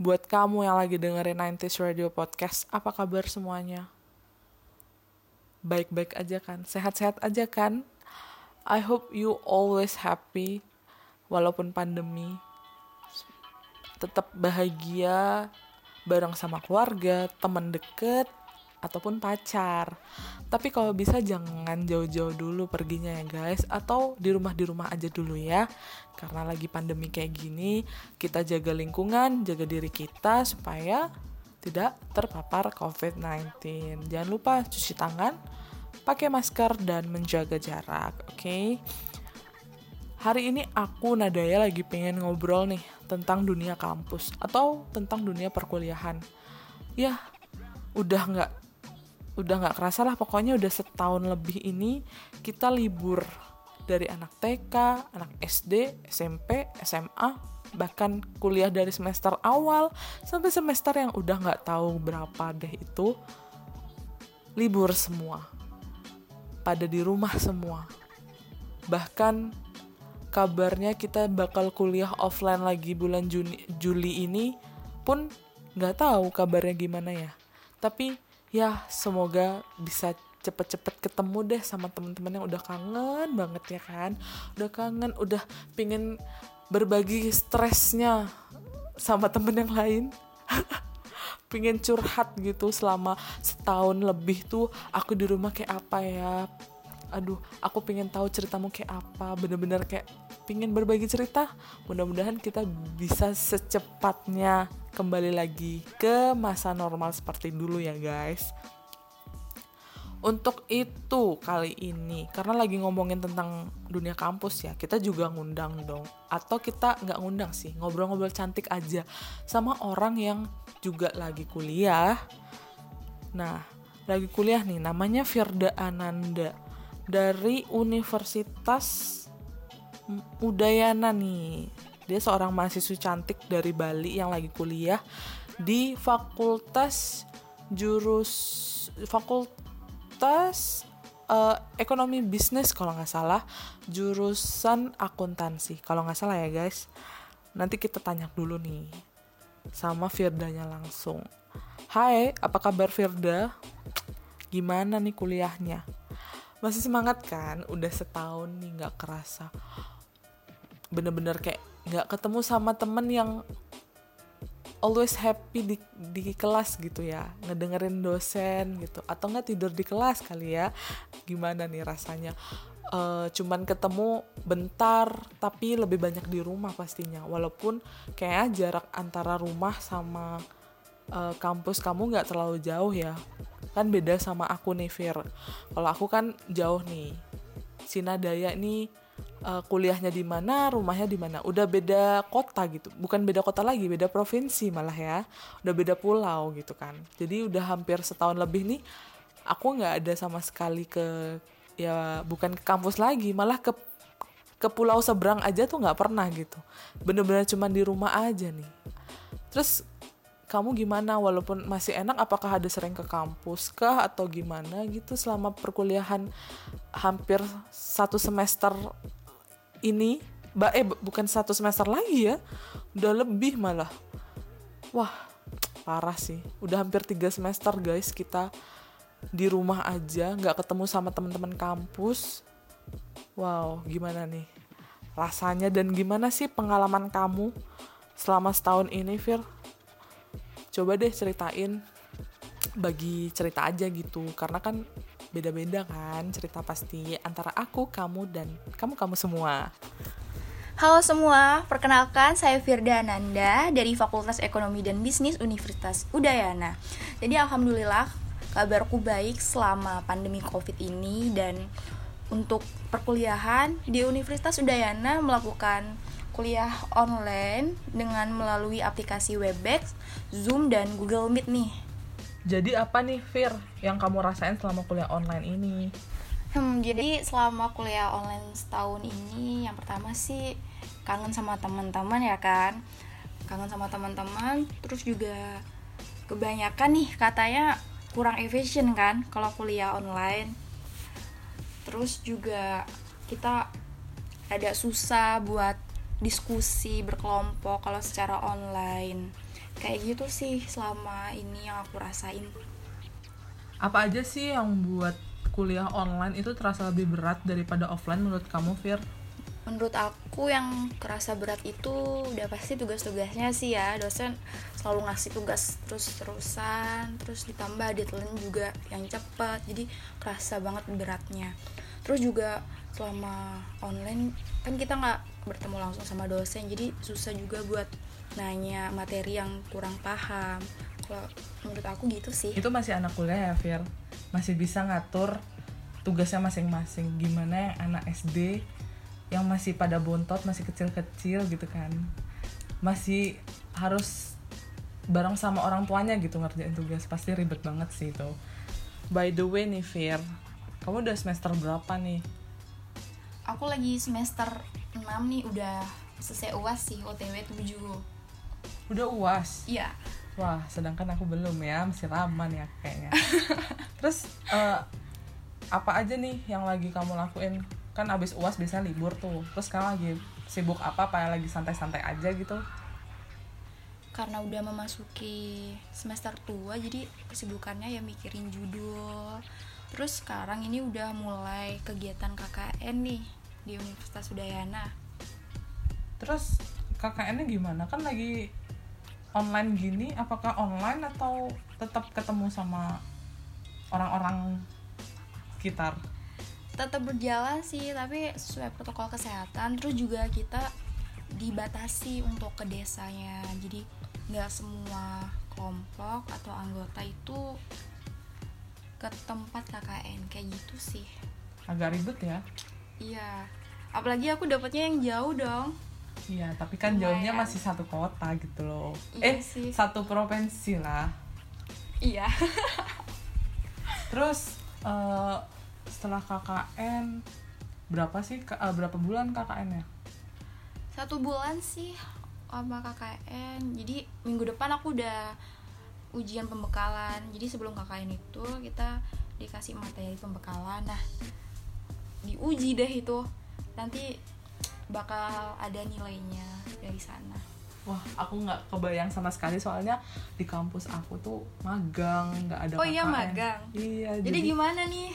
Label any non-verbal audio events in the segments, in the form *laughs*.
Buat kamu yang lagi dengerin 90s Radio Podcast, apa kabar semuanya? Baik-baik aja kan? Sehat-sehat aja kan? I hope you always happy walaupun pandemi. Tetap bahagia bareng sama keluarga, teman deket, ataupun pacar. Tapi kalau bisa jangan jauh-jauh dulu perginya ya guys, atau di rumah di rumah aja dulu ya. Karena lagi pandemi kayak gini, kita jaga lingkungan, jaga diri kita supaya tidak terpapar COVID-19. Jangan lupa cuci tangan, pakai masker dan menjaga jarak, oke? Okay? Hari ini aku Nadaya lagi pengen ngobrol nih tentang dunia kampus atau tentang dunia perkuliahan. Ya, udah nggak udah nggak kerasa lah pokoknya udah setahun lebih ini kita libur dari anak TK, anak SD, SMP, SMA, bahkan kuliah dari semester awal sampai semester yang udah nggak tahu berapa deh itu libur semua, pada di rumah semua. Bahkan kabarnya kita bakal kuliah offline lagi bulan Juni, Juli ini pun nggak tahu kabarnya gimana ya. Tapi ya semoga bisa cepet-cepet ketemu deh sama teman-teman yang udah kangen banget ya kan. Udah kangen udah pingin berbagi stresnya sama temen yang lain. *laughs* Pingin curhat gitu selama setahun lebih tuh aku di rumah kayak apa ya aduh aku pingin tahu ceritamu kayak apa. Bener-bener kayak pingin berbagi cerita. Mudah-mudahan kita bisa secepatnya kembali lagi ke masa normal seperti dulu ya guys. Untuk itu kali ini karena lagi ngomongin tentang dunia kampus ya kita juga ngundang dong. Atau kita nggak ngundang sih ngobrol-ngobrol cantik aja sama orang yang juga lagi kuliah. Nah lagi kuliah nih namanya Firda Ananda dari Universitas Udayana nih dia seorang mahasiswa cantik dari Bali yang lagi kuliah di Fakultas Jurus Fakultas uh, Ekonomi Bisnis kalau nggak salah jurusan akuntansi kalau nggak salah ya guys. Nanti kita tanya dulu nih sama Firdanya langsung. Hai, apa kabar Firda? Gimana nih kuliahnya? Masih semangat kan? Udah setahun nih nggak kerasa. Bener-bener kayak nggak ketemu sama temen yang always happy di di kelas gitu ya. Ngedengerin dosen gitu. Atau nggak tidur di kelas kali ya. Gimana nih rasanya? Uh, cuman ketemu bentar tapi lebih banyak di rumah pastinya. Walaupun kayak jarak antara rumah sama uh, kampus kamu nggak terlalu jauh ya kan beda sama aku nih Fir kalau aku kan jauh nih Sinadaya nih uh, kuliahnya di mana, rumahnya di mana. Udah beda kota gitu. Bukan beda kota lagi, beda provinsi malah ya. Udah beda pulau gitu kan. Jadi udah hampir setahun lebih nih aku nggak ada sama sekali ke ya bukan ke kampus lagi, malah ke ke pulau seberang aja tuh nggak pernah gitu. Bener-bener cuma di rumah aja nih. Terus kamu gimana? Walaupun masih enak apakah ada sering ke kampus kah? Atau gimana gitu selama perkuliahan hampir satu semester ini? Ba eh bukan satu semester lagi ya? Udah lebih malah. Wah parah sih. Udah hampir tiga semester guys kita di rumah aja nggak ketemu sama teman-teman kampus. Wow gimana nih rasanya? Dan gimana sih pengalaman kamu selama setahun ini Fir coba deh ceritain bagi cerita aja gitu karena kan beda-beda kan cerita pasti antara aku, kamu dan kamu-kamu semua. Halo semua, perkenalkan saya Firda Ananda dari Fakultas Ekonomi dan Bisnis Universitas Udayana. Jadi alhamdulillah kabarku baik selama pandemi Covid ini dan untuk perkuliahan di Universitas Udayana melakukan kuliah online dengan melalui aplikasi Webex, Zoom, dan Google Meet nih. Jadi apa nih Fir yang kamu rasain selama kuliah online ini? Hmm, jadi selama kuliah online setahun ini yang pertama sih kangen sama teman-teman ya kan. Kangen sama teman-teman, terus juga kebanyakan nih katanya kurang efisien kan kalau kuliah online. Terus juga kita ada susah buat diskusi berkelompok kalau secara online. Kayak gitu sih selama ini yang aku rasain. Apa aja sih yang buat kuliah online itu terasa lebih berat daripada offline menurut kamu Fir? menurut aku yang kerasa berat itu udah pasti tugas-tugasnya sih ya. Dosen selalu ngasih tugas terus-terusan terus ditambah deadline juga yang cepet. Jadi kerasa banget beratnya. Terus juga selama online kan kita nggak bertemu langsung sama dosen jadi susah juga buat nanya materi yang kurang paham. Kalau menurut aku gitu sih. Itu masih anak kuliah ya Fir? Masih bisa ngatur tugasnya masing-masing. Gimana yang anak SD yang masih pada bontot, masih kecil-kecil gitu kan. Masih harus bareng sama orang tuanya gitu ngerjain tugas. Pasti ribet banget sih itu. By the way nih Fir Kamu udah semester berapa nih? aku lagi semester 6 nih udah selesai uas sih OTW 7 Udah uas? iya Wah, sedangkan aku belum ya, masih lama nih ya kayaknya. *laughs* Terus eh, apa aja nih yang lagi kamu lakuin? Kan abis uas biasanya libur tuh. Terus sekarang lagi sibuk apa? Apa lagi santai-santai aja gitu? karena udah memasuki semester tua jadi kesibukannya ya mikirin judul terus sekarang ini udah mulai kegiatan KKN nih di Universitas Udayana Terus KKN-nya gimana? Kan lagi online gini, apakah online atau tetap ketemu sama orang-orang sekitar? tetap berjalan sih tapi sesuai protokol kesehatan terus juga kita dibatasi untuk ke desanya jadi nggak semua kelompok atau anggota itu ke tempat KKN kayak gitu sih Agak ribet ya? iya apalagi aku dapatnya yang jauh dong Iya, tapi kan jauhnya Lumayan. masih satu kota gitu loh. eh, Iya sih. satu provinsi lah. iya Terus eh, setelah KKN berapa sih eh, berapa bulan KKN-nya? satu bulan sih sama KKN jadi minggu depan aku udah ujian pembekalan jadi sebelum KKN itu kita dikasih materi pembekalan nah diuji deh itu nanti bakal ada nilainya dari sana. Wah, aku nggak kebayang sama sekali soalnya di kampus aku tuh magang, nggak ada Oh iya, magang. Iya, jadi gimana nih?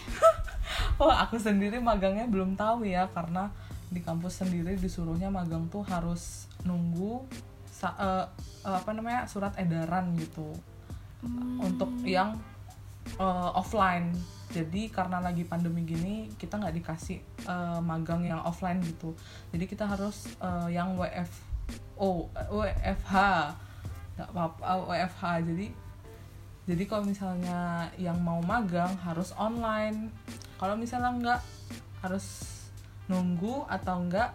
*laughs* Wah, aku sendiri magangnya belum tahu ya karena di kampus sendiri disuruhnya magang tuh harus nunggu sa- eh, eh, apa namanya surat edaran gitu. Hmm, untuk yang eh, offline. Jadi karena lagi pandemi gini kita nggak dikasih eh, magang yang offline gitu. Jadi kita harus eh, yang WFO, eh, WFH, nggak apa-apa WFH. Jadi jadi kalau misalnya yang mau magang harus online. Kalau misalnya nggak harus nunggu atau enggak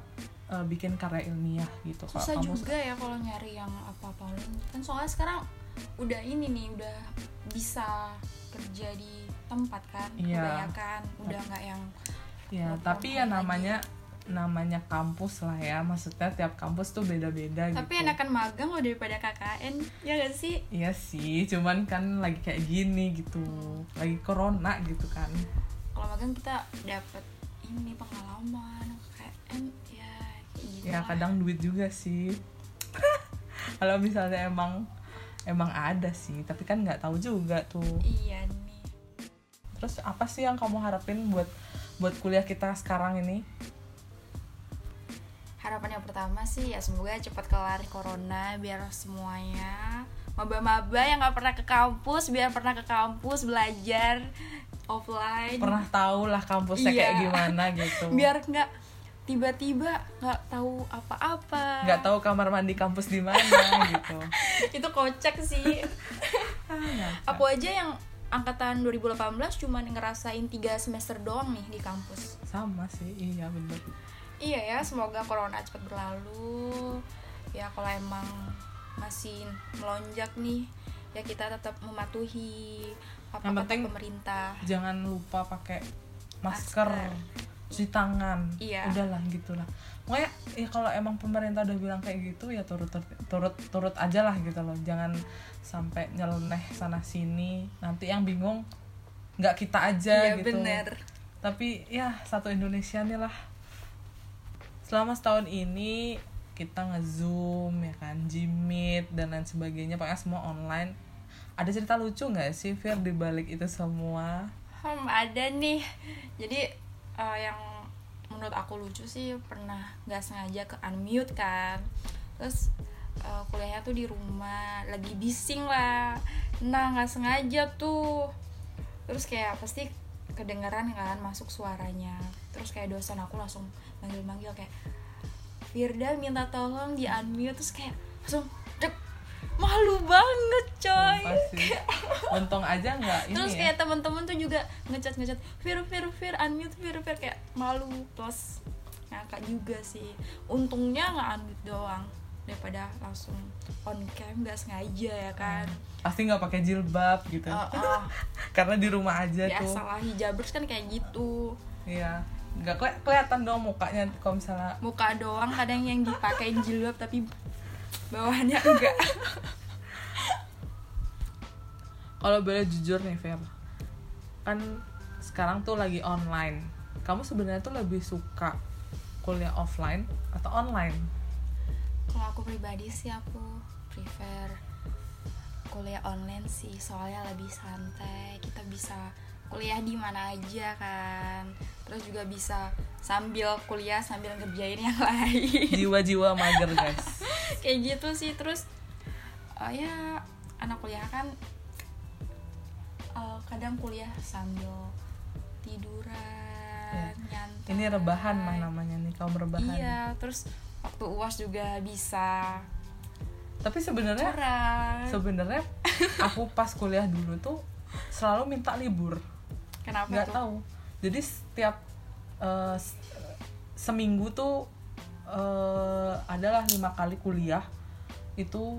eh, bikin karya ilmiah gitu. Susah kamu- juga ya kalau nyari yang apa-apa online. kan soalnya sekarang udah ini nih udah bisa kerja di tempat kan Iya. kebanyakan udah nggak yang Ya, tapi ya namanya namanya kampus lah ya. Maksudnya tiap kampus tuh beda-beda tapi gitu. enakan magang loh daripada KKN ya gak sih Iya sih, cuman kan lagi kayak gini gitu. Lagi corona gitu kan. kalau magang kita dapat ini pengalaman KKN ya kayak gitu Ya lah. kadang duit juga sih. *laughs* Kalau misalnya emang emang ada sih, tapi kan nggak tahu juga tuh. iya nih Terus apa sih yang kamu harapin buat buat kuliah kita sekarang ini? harapan yang pertama sih ya semoga cepat kelar corona biar semuanya maba-maba yang nggak pernah ke kampus biar pernah ke kampus belajar offline Pernah tahu lah kampusnya kayak Iya. gimana gitu. *laughs* biar nggak tiba-tiba nggak tahu apa-apa nggak tahu kamar mandi kampus di mana *laughs* gitu. itu kocak sih Ah, aku aja yang angkatan 2018 cuman ngerasain tiga semester doang nih di kampus sama sih, iya bener. iya ya semoga corona cepat berlalu ya kalau emang masih melonjak nih ya kita tetap mematuhi apa Yang kata penting- pemerintah jangan lupa pakai masker, Masker. Cuci tangan. Iya. udahlah gitulah. Pokoknya ya kalau emang pemerintah udah bilang kayak gitu ya turut turut turut, turut aja lah gitu loh. Jangan sampai nyeleneh sana sini. Nanti yang bingung nggak kita aja iya gitu. bener. Tapi ya satu Indonesia nih lah. Selama setahun ini kita ngezoom ya kan Jimit dan lain sebagainya. Pokoknya semua online. Ada cerita lucu nggak sih Fir di balik itu semua? Hmm, ada nih. Jadi uh, yang menurut aku lucu sih pernah nggak sengaja ke unmute kan. Terus uh, kuliahnya tuh di rumah lagi bising lah. Nah nggak sengaja tuh. Terus kayak pasti kedengeran kan masuk suaranya. Terus kayak dosen aku langsung manggil-manggil kayak Firda minta tolong di unmute. Terus kayak langsung malu banget coy. Kayak, untung aja nggak ini terus ya. kayak teman-teman tuh juga ngecat ngecat Fir Fir Fir unmute Fir Fir kayak malu. Terus ngakak juga sih. Untungnya nggak unmute doang daripada langsung on cam nggak sengaja ya kan. Pasti nggak pakai jilbab gitu. Uh, uh, *laughs* karena di rumah aja ya tuh. salah hijabers kan kayak gitu. Iya. Nggak keli kelihatan dong mukanya kalau misalnya muka doang kadang yang dipakein jilbab tapi bawahnya enggak. Kalau boleh jujur nih Fer kan sekarang tuh lagi online. Kamu sebenarnya tuh lebih suka kuliah offline atau online? Kalau aku pribadi sih aku prefer kuliah online sih soalnya lebih santai. Kita bisa kuliah di mana aja kan. Terus juga bisa sambil kuliah sambil ngerjain yang *laughs* lain. Jiwa-jiwa mager guys *laughs* kayak gitu sih terus uh, ya anak kuliah kan uh, kadang kuliah sambil tiduran Ya. nyantai. Ini rebahan mah namanya nih kaum rebahan. Iya terus waktu uas juga bisa tapi sebenarnya sebenarnya *laughs* aku pas kuliah dulu tuh selalu minta libur. Kenapa nggak tahu. Jadi setiap s- seminggu tuh eh, adalah lima kali kuliah itu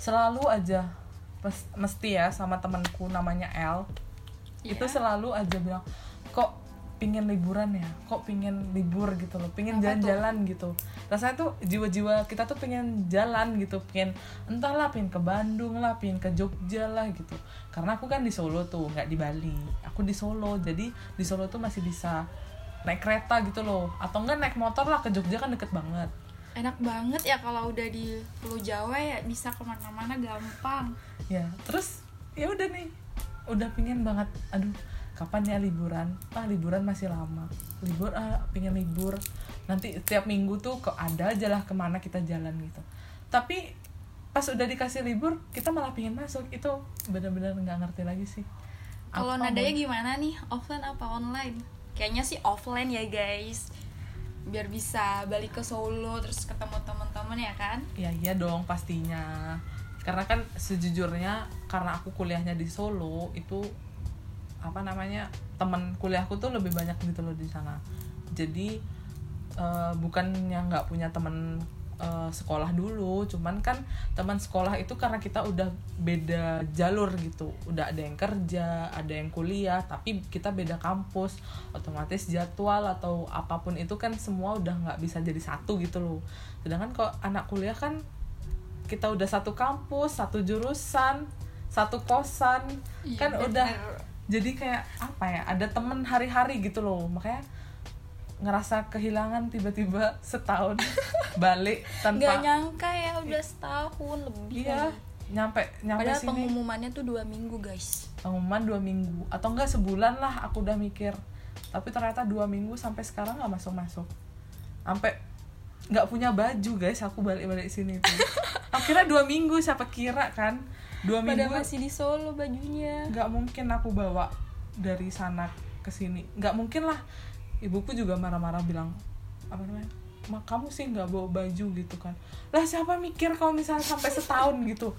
selalu aja mes- mesti ya sama temanku namanya L. Iya. itu selalu aja bilang kok pingin liburan ya? Kok pingin libur gitu loh? Pingin jalan-jalan gitu. Rasanya tuh jiwa-jiwa kita tuh pengen jalan gitu pengen entahlah pengen ke Bandung lah pengen ke Jogja lah gitu. Karena aku kan di Solo tuh nggak di Bali. Aku di Solo jadi di Solo tuh masih bisa naik kereta gitu loh. Atau enggak naik motor lah ke Jogja kan deket banget enak banget ya kalau udah di Pulau Jawa ya bisa ke mana-mana gampang. Ya terus ya udah nih udah pingin banget aduh kapan ya liburan? Ah liburan masih lama. Libur ah pingin libur. Nanti tiap minggu tuh kok ada aja lah ke mana kita jalan gitu. Tapi pas udah dikasih libur kita malah pingin masuk. Itu benar-benar nggak ngerti lagi sih. Kalau nadanya gimana nih? Offline apa online? Kayaknya sih offline ya guys biar bisa balik ke Solo terus ketemu teman-teman ya kan? Ya iya dong pastinya. Karena kan sejujurnya karena aku kuliahnya di Solo itu apa namanya teman kuliahku tuh lebih banyak gitu loh di sana. Jadi eh, bukannya nggak punya teman eh, sekolah dulu. Cuman kan teman sekolah itu karena kita udah beda jalur gitu. Udah ada yang kerja ada yang kuliah tapi kita beda kampus. Otomatis jadwal atau apa pun itu kan semua udah nggak bisa jadi satu gitu loh. Sedangkan kalau anak kuliah kan kita udah satu kampus satu jurusan satu kosan. Iya, kan bener. udah jadi kayak apa ya ada temen hari-hari gitu loh. Makanya ngerasa kehilangan tiba-tiba setahun *laughs* balik nggak tanpa nyangka ya udah setahun lebih iya nyampe nyampe padahal sini. pengumumannya tuh dua minggu guys. Pengumuman dua minggu. Atau enggak sebulan lah aku udah mikir. Tapi ternyata dua minggu sampai sekarang nggak masuk masuk sampai nggak punya baju guys aku balik balik sini tuh. *laughs* Akhirnya dua minggu siapa kira kan? Dua minggu masih di Solo bajunya. Nggak mungkin aku bawa dari sana ke sini. Nggak mungkin lah. Ibuku juga marah-marah bilang apa namanya mak kamu sih nggak bawa baju gitu kan. Lah siapa mikir kalau misalnya sampai setahun gitu.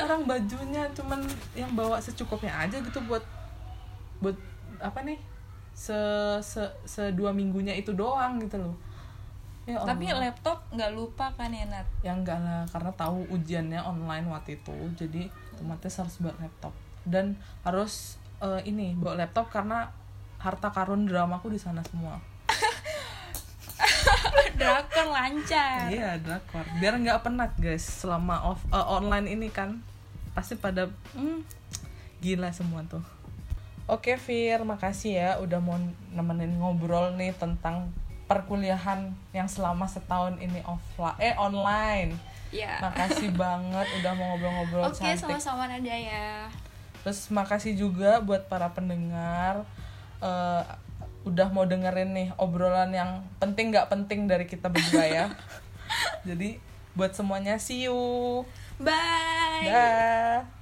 Orang bajunya cuman yang bawa secukupnya aja gitu buat buat apa nih se se se dua minggunya itu doang gitu loh. Ya tapi Allah. laptop nggak lupa kan ya Nat? Ya enggak lah karena tahu ujiannya online waktu itu jadi otomatis harus bawa laptop. Dan harus eh, ini bawa laptop karena harta karun dramaku di sana semua drakor lancar. Iya drakor. Biar nggak penat guys selama off eh, online ini kan. Pasti pada hmm, gila semua tuh. Oke Fir makasih ya udah mau nemenin ngobrol nih tentang perkuliahan yang selama setahun ini offline eh online. Ya. makasih *laughs* banget udah mau ngobrol-ngobrol Oke, cantik. sama-sama Nada ya. terus makasih juga buat para pendengar eh, udah mau dengerin nih obrolan yang penting nggak penting dari kita berdua ya. *laughs* Jadi buat semuanya see you. Bye. dah